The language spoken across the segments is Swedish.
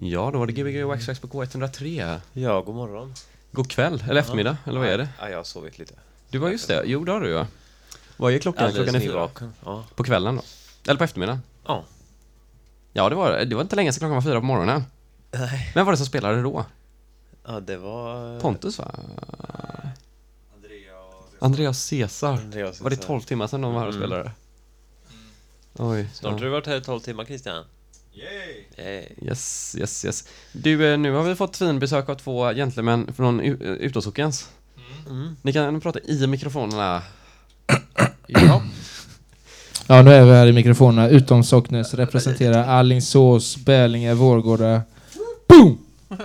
Ja, då var det Gbg Waxtrax på K103. Ja, god morgon. God kväll, eller eftermiddag, eller vad är det? Ja, jag har sovit lite. Du var just det, jo det har du ju. Vad är klockan? klockan är fyra. Ja. På kvällen då? Eller på eftermiddagen? Ja. Ja, det var, det var inte länge sedan klockan var fyra på morgonen. Nej. Vem var det som spelade då? Ja, det var... Pontus va? Andreas Caesar. Andreas Var det Caesar. 12 timmar sedan de var här och Mm. spelade? Oj. Snart har ja. du varit här i 12 timmar, Christian. Yay! Yes, yes, yes. Du, eh, nu har vi fått fin besök av två gentlemän från eh, Utåsockens. Mm. Ni kan prata i mikrofonerna. Ja. ja, nu är vi här i mikrofonerna. Utom Socknes representerar Alingsås, Bälinge, Vårgårda. Boom!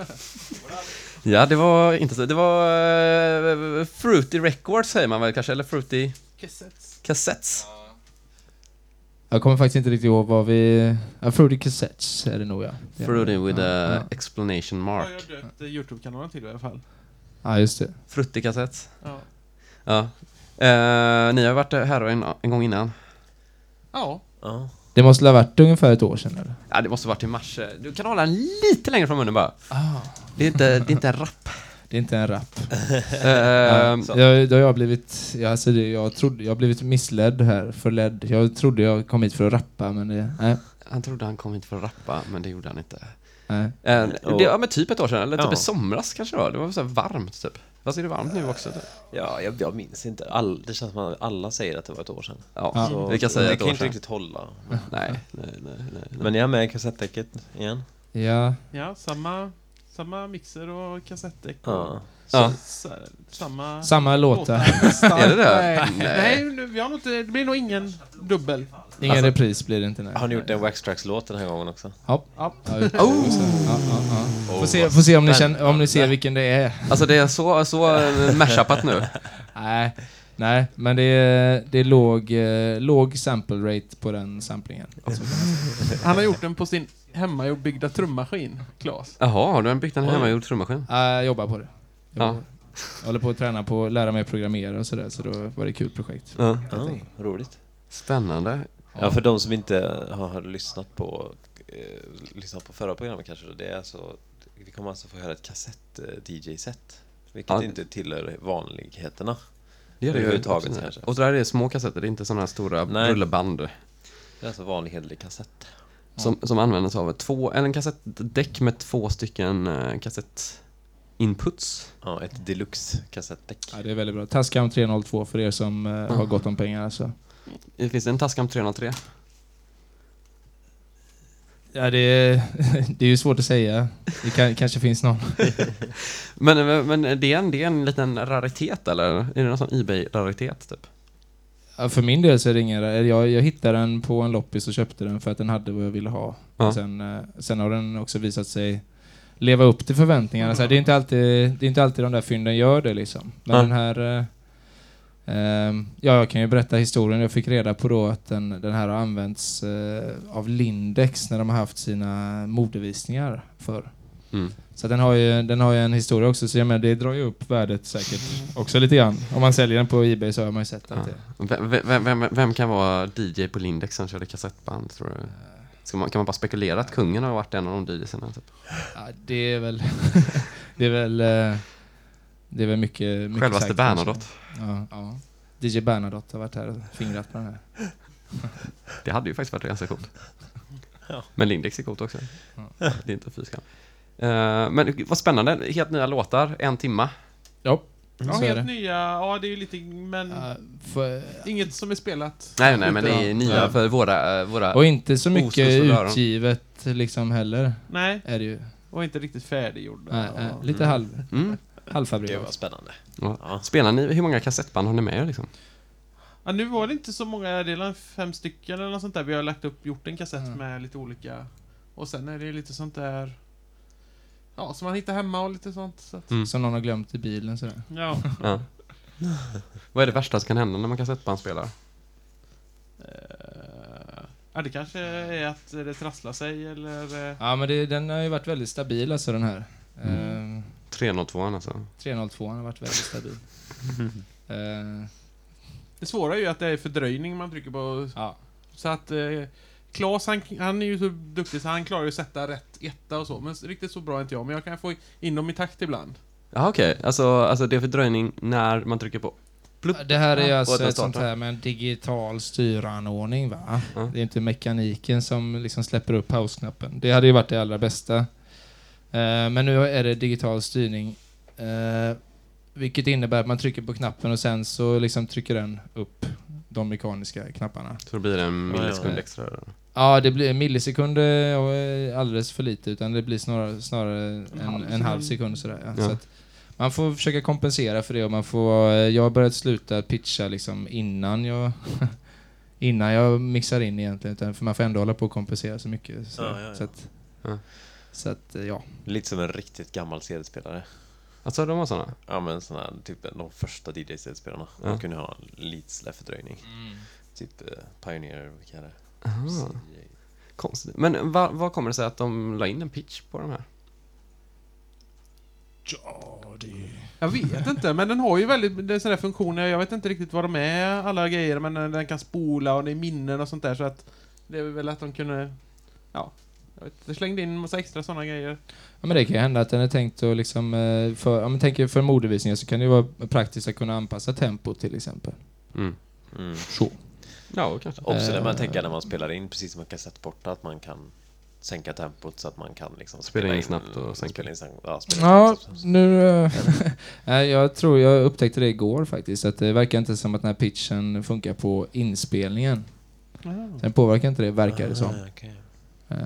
Ja, det var inte så. Det var uh, Fruity Records säger man väl kanske, eller Fruity Cassettes. Cassettes. Jag kommer faktiskt inte riktigt ihåg vad vi... Ja, Fruity Cassettes är det nog ja. Fruity with ja, a ja. explanation Ja, mark. jag har döpt eh, Youtube-kanalen till i alla fall. ja, just det. Fruity Cassettes. Ja. Ja. Eh, ni har varit här en, en gång innan. Ja. Ja. Det måste ha varit ungefär ett år sedan eller? Ja, det måste varit i mars. Du kan hålla den lite längre från munnen bara. Ah. Det är inte, det är inte en rapp. Det är inte en rap. Ja, så. jag, då har jag blivit... Ja, alltså det, jag, trodde, jag har blivit missledd här, förledd. Jag trodde jag kom hit för att rappa, men det... Nej. Han trodde han kom hit för att rappa, men det gjorde han inte. nej. Och- det, ja, men typ ett år sedan, eller typ Ja. i somras kanske det var. Det var så här varmt typ. Fast är det varmt nu också? Typ? Ja, jag, jag minns inte. All, det känns som att alla säger att det var ett år sedan. Ja, Ja. Så vi kan säga det ett kan år inte sedan. riktigt hålla. Nej, nej, nej, nej, nej. Men jag är med i kassettdäcket igen. Ja. Ja, samma, samma mixer och kassettdäck. och Ja. Ja. s- samma... Samma låtar. Är det det? Nej, Nej. vi har nog inte, det blir nog ingen dubbel. Ingen Alltså- repris blir det inte. Nej. Har ni gjort en Waxtrax-låt den här gången också? Ja. Ja. Ja. Oh! Ja, ja, ja. Oh, Får se, får se om, ni känner, om ni ser vilken det är. Alltså det är så, så mashupat nu. Nej, nej men det är, det är låg, eh, låg sample rate på den samplingen. Så. Han har gjort den på sin hemmabyggda trummaskin, Klas. Jaha, har du byggt en hemmagjord trummaskin? Ja, Jag jobbar på det. Jobbar Ja. på det. Jag håller på att träna på att lära mig programmera och sådär, så då var det ett kul projekt. Ja. Ja, roligt. Spännande. Ja, för de som inte har, har lyssnat på eh, lyssnat på förra programmet kanske, det är alltså vi kommer alltså få höra ett kassett-DJ-set. Vilket Ja. inte tillhör vanligheterna. Det gör det. Överhuvudtaget kanske. Och så där är det små kassetter, det är inte sådana här stora Nej. rulleband. Det är alltså vanlig hederlig kassett. Som, som används av två, eller en kassettdäck med två stycken eh, kassettinputs. Ja, ett deluxe-kassettdäck. Ja, det är väldigt bra. Tascam 302 för er som eh, har gott om pengar alltså. Det finns en Tascam 303. Ja, det är, det är ju svårt att säga. Det kan, kanske finns någon. Men, men det, är en, det är en liten raritet eller? Är det någon sån Ebay-raritet typ? För min del så är det ingen... Jag, jag hittade den på en loppis och köpte den för att den hade vad jag ville ha. Ja. Sen, eh, sen har den också visat sig leva upp till förväntningarna. Så här, det, är inte alltid, det är inte alltid de där fynden gör det liksom. Men Ja. den här... eh, ehm, ja, jag kan ju berätta historien. Jag fick reda på då att den, den här har använts eh, av Lindex när de har haft sina modevisningar förr. Mm. Så den har, ju, den har ju en historia också, så jag menar, det drar ju upp värdet säkert också lite grann. Om man säljer den på Ebay så har man ju sett att Ja. det... Vem, vem, vem, kan vara DJ på Lindex som körde kassettband tror du? Ska man, kan man bara spekulera att kungen har varit en av de DJsarna? Typ? Ja, det är väl... det är väl... eh, Det är väl mycket... mycket Självaste sagt. Bernadotte. Ja, ja. DJ Bernadotte har varit här och fingrat på den här. Det hade ju faktiskt varit ganska coolt. Ja. Men Lindex är coolt också. Ja. Det är inte fy men vad spännande, helt nya låtar, en timma. Ja, Ja, helt det. nya. Ja, det är ju lite, men Ja, för, inget som är spelat. Nej, nej, men det är nya Ja. för våra... eh, våra och inte så mycket utgivet liksom heller, Nej, är det ju. och inte riktigt färdiggjorda. Nej, nej, och- lite halv, mm. Det halvfabrikat. var spännande. ja. Ja. Spelar ni, hur många kassettband har ni med er liksom? Ja, nu var det inte så många, det är fem stycken eller något sånt där. Vi har lagt upp, gjort en kassett Mm. med lite olika. Och sen är det lite sånt där... Ja, som man hittar hemma och lite sånt. Så att, Mm. Som någon har glömt i bilen sådär. ja. Ja. vad är det värsta som kan hända när man kassettband spelar? Eh, ja, det kanske är att det trasslar sig eller... eh, Ja men det, den har ju varit väldigt stabil alltså den här. Mm. Eh, 302 alltså. 302 har varit väldigt stabil. Eh, Det svåra är ju att det är fördröjning man trycker på. ja. Så att eh, Klas, han, han är ju så duktig så han klarar ju att sätta rätt etta och så. Men riktigt så bra är inte jag. Men jag kan få in dem i takt ibland. Ja, okej. Alltså, alltså det är fördröjning när man trycker på plupp. Det här är och alltså ett sånt här med en digital styranordning va? Ja. Det är inte mekaniken som liksom släpper upp pausknappen. Det hade ju varit det allra bästa. Eh, men nu är det digital styrning. eh, vilket innebär att man trycker på knappen och sen så liksom trycker den upp de mekaniska knapparna. Så då blir det en millisekund extra. Ja, det blir millisekunder är alldeles för lite utan det blir snarare, snarare en, halv en halv sekund. sådär. Ja. Ja. Så att man får försöka kompensera för det och man får... eh, Jag har börjat sluta pitcha liksom innan jag... innan jag mixar in egentligen, utan för man får ändå hålla på och kompensera så mycket. Så, Ja, ja, ja. så att... Ja. Så att, eh, ja. Lite som en riktigt gammal CD-spelare. Alltså, de var såna? Ja men här, typ de första DJ-CD-spelarna. Ja. De kunde ha lite släpp fördröjning. Typ eh, Pioneer, vilka är det? Aha, konstigt. Men vad vad kommer det sig att de la in en pitch på de här? Ja, det... Jag vet inte, men den har ju väldigt det är sådana funktioner. Jag vet inte riktigt vad de är, alla grejer, men den kan spola och det är minnen och sånt där. Så att det är väl att de kunde... Ja, jag vet, inte, slängde in massa extra sådana grejer. Ja, men det kan ju hända att den är tänkt att liksom... eh, För, ja, men tänker för modevisningar så kan det ju vara praktiskt att kunna anpassa tempot till exempel. Mm. Mm. Så. Ja, kanske. Också det man Eh. tänker när man spelar in, precis som en kassettporta, att man kan sänka tempot så att man kan liksom Spela in snabbt och sänka. Spela in ja, spela Ja, snabbt. nu... eh, Nej, jag tror jag upptäckte det igår faktiskt. Att det verkar inte som att den här pitchen funkar på inspelningen. Sen påverkar inte det, verkar det som. Ah, okej. Eh,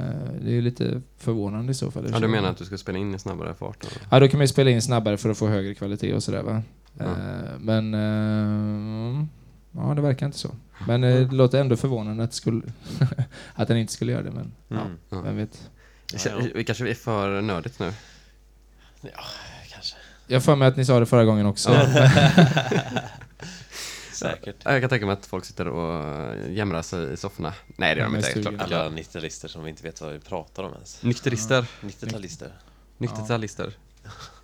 Det är ju lite förvånande i så fall. Ja, du menar att du ska spela in i snabbare fart? Då? Ja, då kan man ju spela in snabbare för att få högre kvalitet och sådär va. Ja. Eh, Men... Ja, det verkar inte så. Men eh, det låter ändå förvånande att, skulle att den inte skulle göra det. Men Mm. ja, vem vet. Ja, ja. Vi kanske är för nördigt nu. Ja, kanske. Jag för mig att ni sa det förra gången också. Säkert. Ja, Jag kan tänka mig att folk sitter och eh, jämrar sig i sofforna. Nej, det gör Ja, de inte. Alla 90-talister som vi inte vet vad vi pratar om ens. Nykterister. 90-talister. Nyktertalister.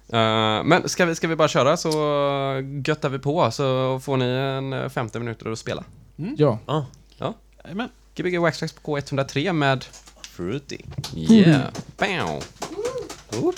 Eh, men ska vi, ska vi bara köra så göttar vi på så får ni en eh, 50 minuter att spela. Ja. Ja, Jajamän. Gbg Waxtrax på K103 med fruity. Yeah, bam! Jag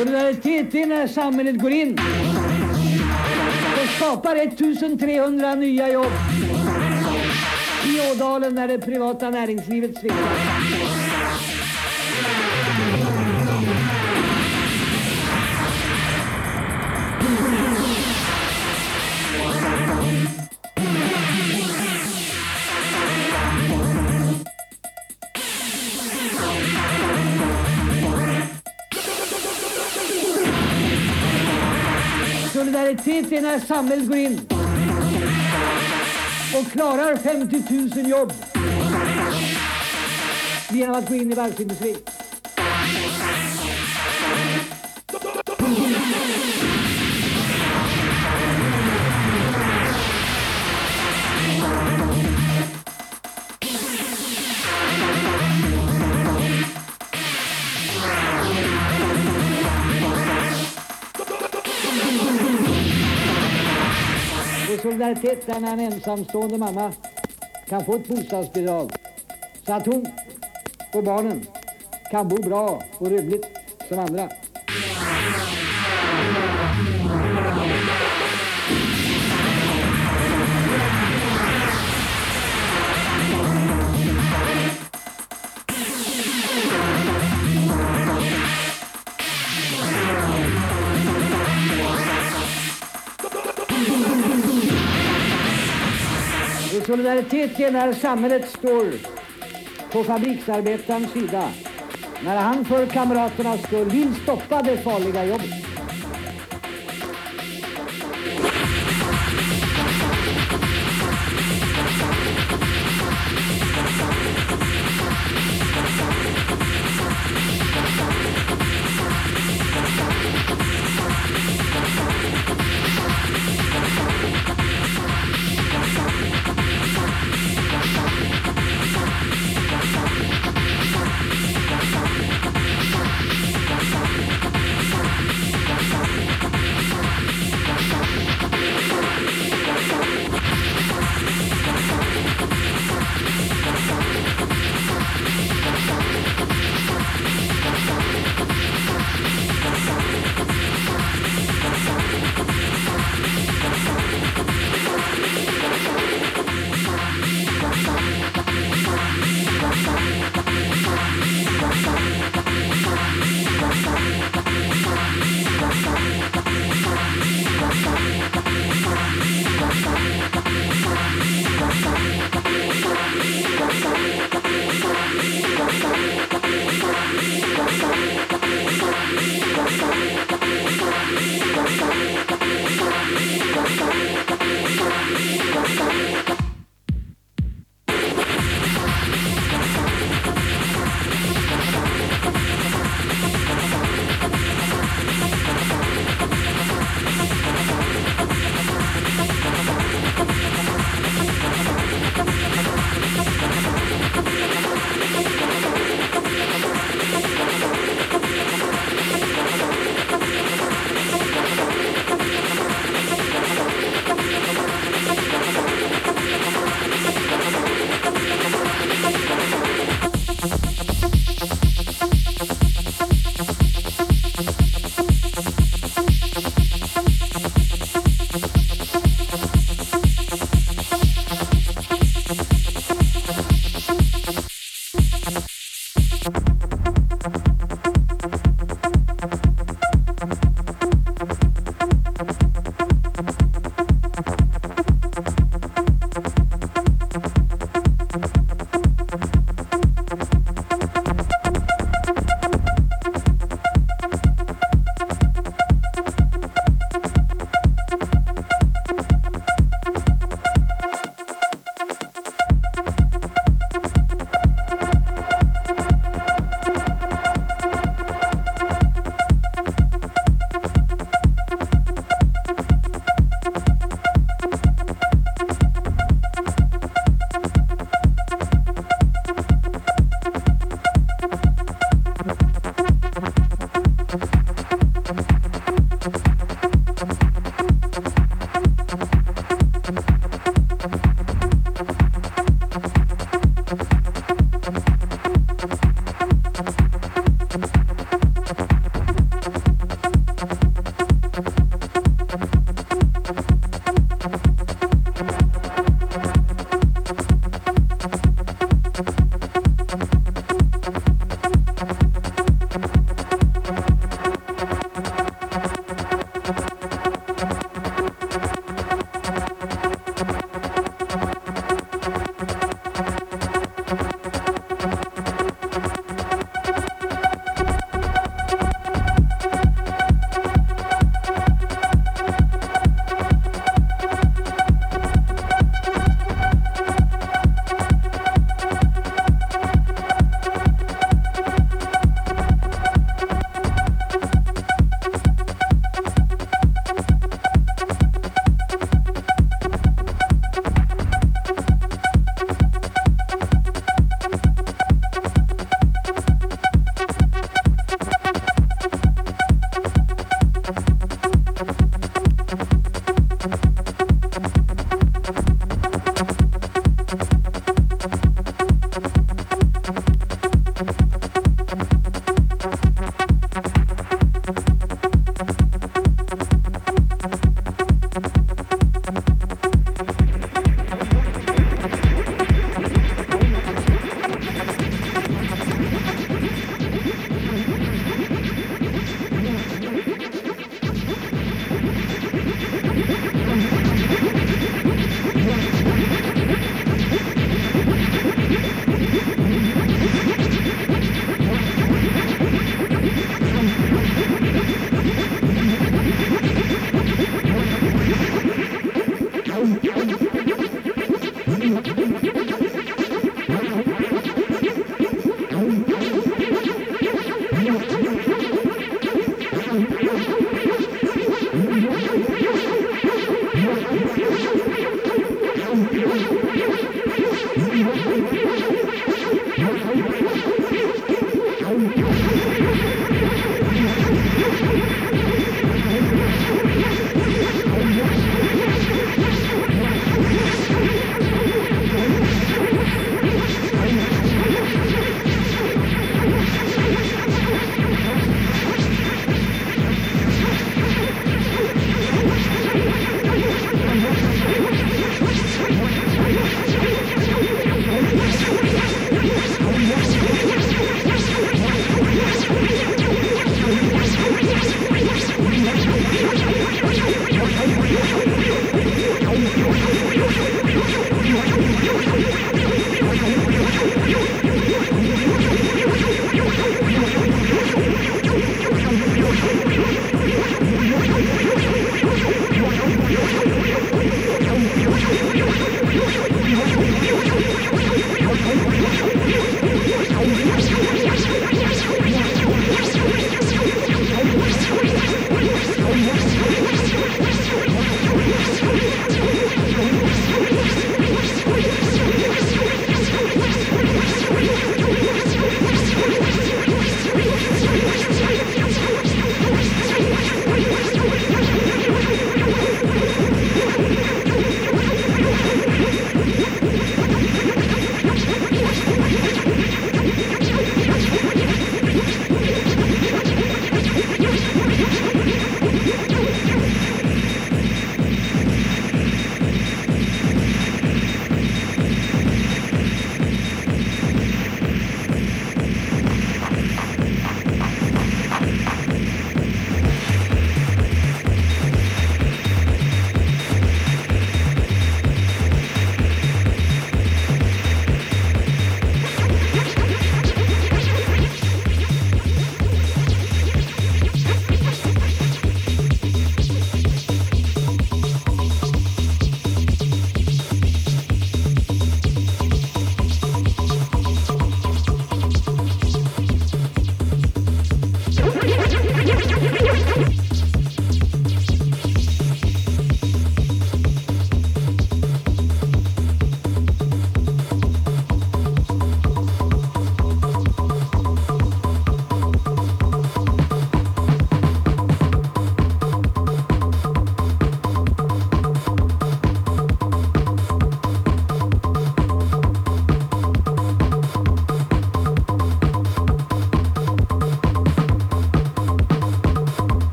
Solidaritet är när samhället går in och skapar 1300 nya jobb. I Ådalen när det privata näringslivet sviktar. Solidaritet är när samhället går in och klarar 50 000 jobb genom att gå in i varvsindustrin. Solidaritet där en ensamstående mamma kan få ett bostadsbidrag så att hon och barnen kan bo bra och rymligt som andra. Solidaritet är när samhället står på fabriksarbetarens sida. När han för kamraternas skull vill stoppa det farliga jobbet.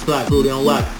unstuck, booty lock.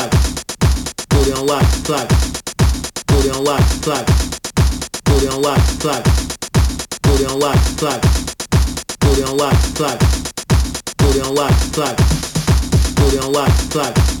clap. Put it on lock, clap. Put it on lock, clap. Put it on lock, clap. Put it on lock, clap. Put it on lock, clap. Put it on lock, clap. Put it on lock, clap.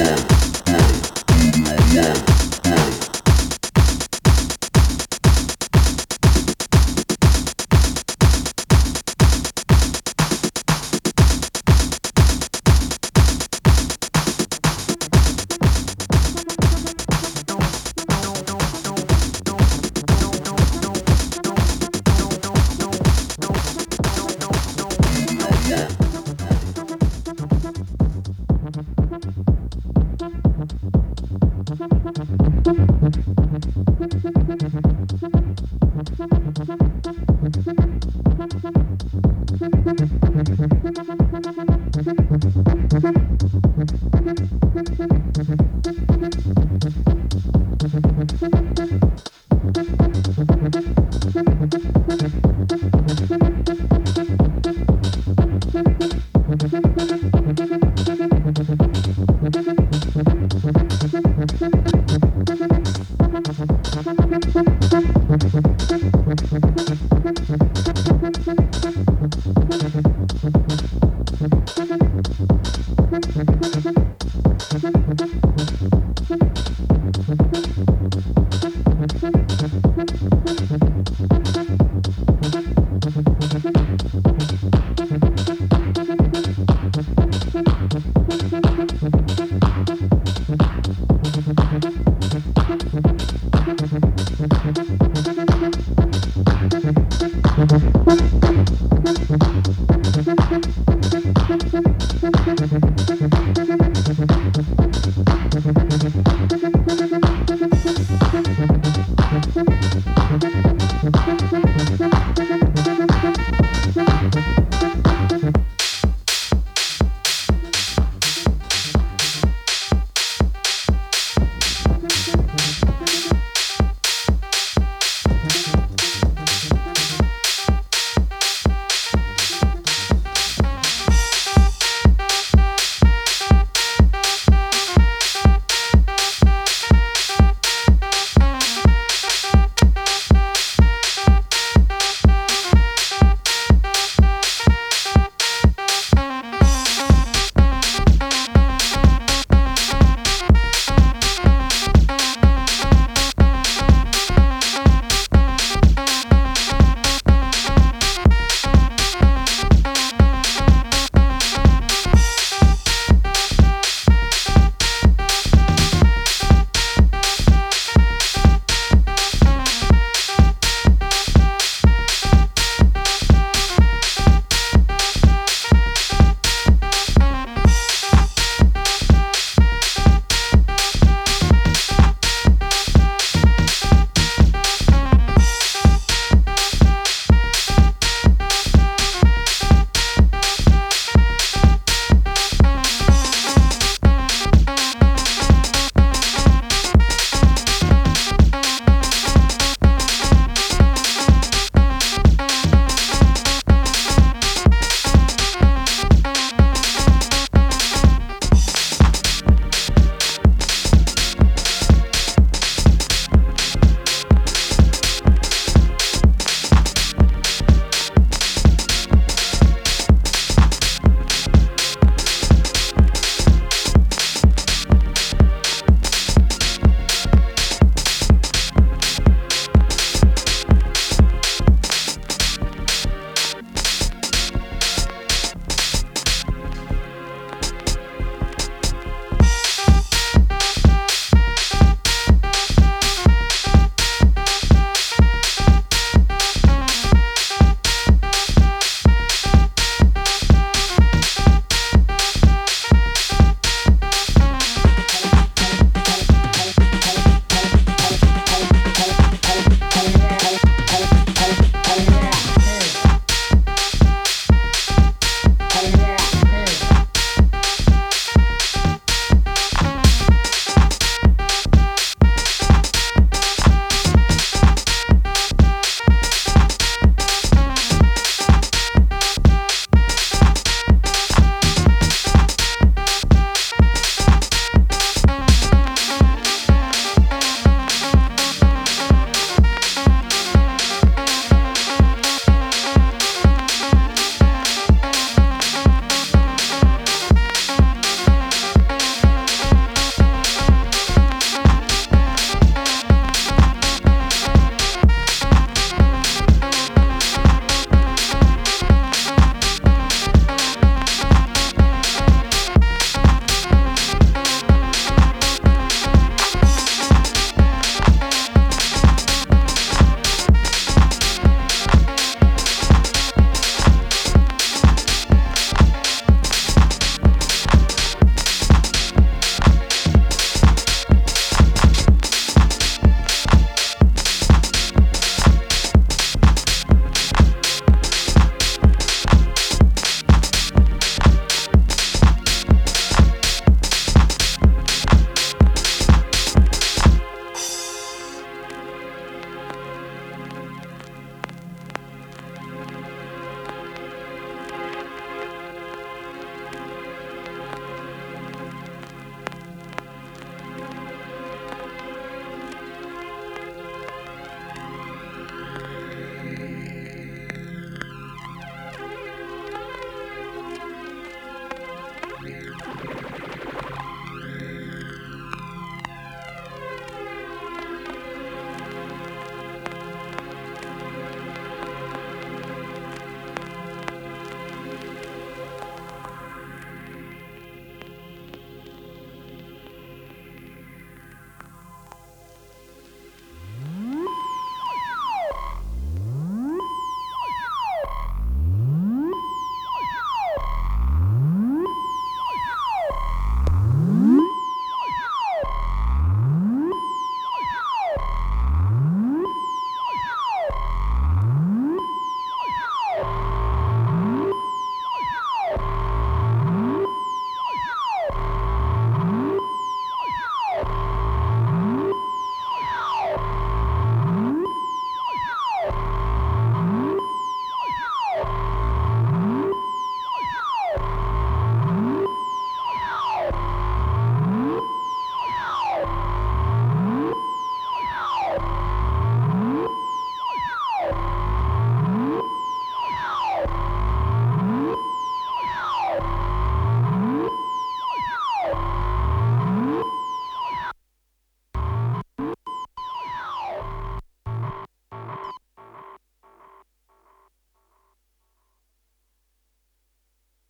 one, one, one, one. Mm-hmm.